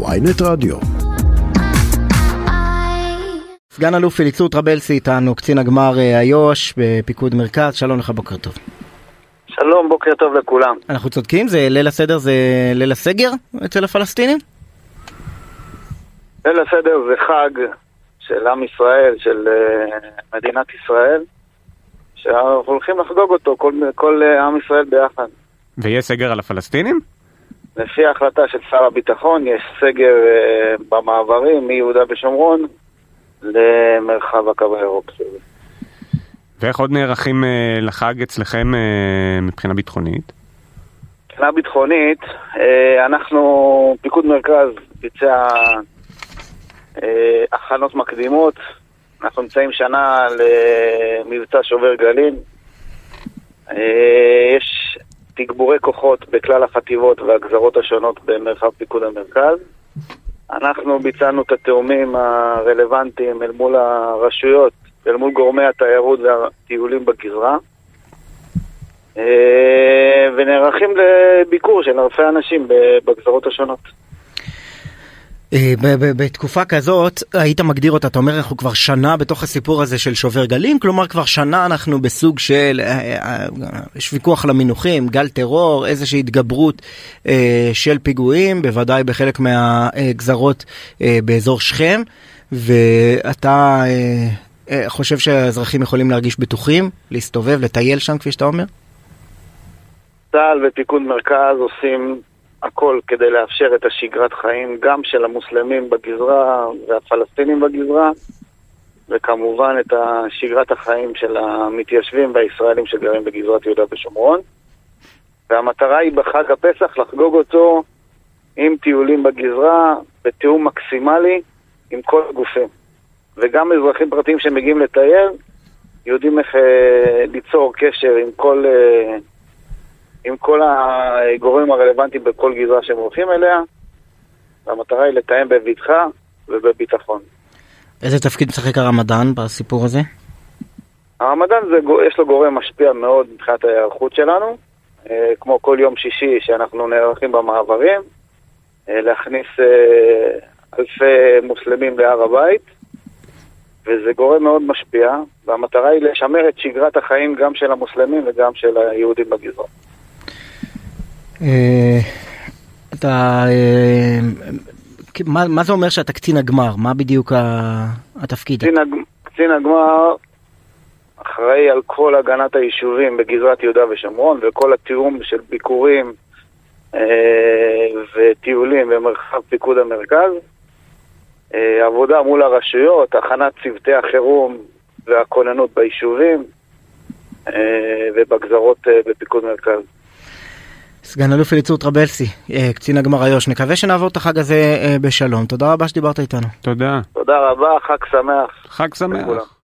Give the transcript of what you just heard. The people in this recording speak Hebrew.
ויינט רדיו. סגן אלוף אליצור טרבלסי איתנו, קצין הגמר אה, איו"ש בפיקוד מרכז, שלום לך, בוקר טוב. שלום, בוקר טוב לכולם. אנחנו צודקים? זה ליל הסדר זה ליל הסגר אצל הפלסטינים? ליל הסדר זה חג של עם ישראל, של uh, מדינת ישראל, שאנחנו הולכים לחגוג אותו, כל, כל uh, עם ישראל ביחד. ויש סגר על הפלסטינים? לפי ההחלטה של שר הביטחון, יש סגר uh, במעברים מיהודה ושומרון למרחב הקו הירוק. ואיך עוד נערכים uh, לחג אצלכם uh, מבחינה ביטחונית? מבחינה ביטחונית, uh, אנחנו, פיקוד מרכז ביצע uh, הכנות מקדימות. אנחנו נמצאים שנה למבצע שובר גלים. יש תגבורי כוחות בכלל החטיבות והגזרות השונות במרחב פיקוד המרכז. אנחנו ביצענו את התאומים הרלוונטיים אל מול הרשויות, אל מול גורמי התיירות והטיולים בגזרה. אה, ונערכים לביקור של אלפי אנשים בגזרות השונות. אה, בתקופה כזאת היית מגדיר אותה, אתה אומר אנחנו כבר שנה בתוך הסיפור הזה של שובר גלים, כלומר כבר שנה אנחנו בסוג של, אה, יש ויכוח על המינוחים, גל טרור, איזושהי התגברות של פיגועים, בוודאי בחלק מהגזרות באזור שכם, ואתה חושב שהאזרחים יכולים להרגיש בטוחים, להסתובב, לטייל שם כפי שאתה אומר? צה"ל ופיקוד מרכז עושים הכל כדי לאפשר את השגרת חיים גם של המוסלמים בגזרה והפלסטינים בגזרה וכמובן את שגרת החיים של המתיישבים והישראלים שגרים בגזרת יהודה ושומרון. והמטרה היא בחג הפסח לחגוג אותו עם טיולים בגזרה בתיאום מקסימלי עם כל הגופים. וגם אזרחים פרטיים שמגיעים לטייל יודעים איך אה, ליצור קשר עם כל... אה, עם כל הגורמים הרלוונטיים בכל גזרה שהם הולכים אליה, והמטרה היא לתאם בבטחה ובביטחון. איזה תפקיד משחק הרמדאן בסיפור הזה? הרמדאן זה, יש לו גורם משפיע מאוד מבחינת ההיערכות שלנו, אה, כמו כל יום שישי שאנחנו נערכים במעברים, אה, להכניס אה, אלפי מוסלמים להר הבית, וזה גורם מאוד משפיע, והמטרה היא לשמר את שגרת החיים גם של המוסלמים וגם של היהודים בגזרה. אה, אתה... אה, מה זה אומר שאתה קצין הגמר? מה בדיוק התפקיד? קצין הגמר אחראי על כל הגנת היישובים בגזרת יהודה ושומרון וכל התיאום של ביקורים אה, וטיולים במרחב פיקוד המרכז. עבודה מול הרשויות, הכנת צוותי החירום והכוננות ביישובים ובגזרות בפיקוד מרכז. סגן אלוף אליצור טרבלסי, אה, קצין הגמר איו"ש, נקווה שנעבור את החג הזה אה, בשלום. תודה רבה שדיברת איתנו. תודה. תודה רבה, חג שמח. חג שמח.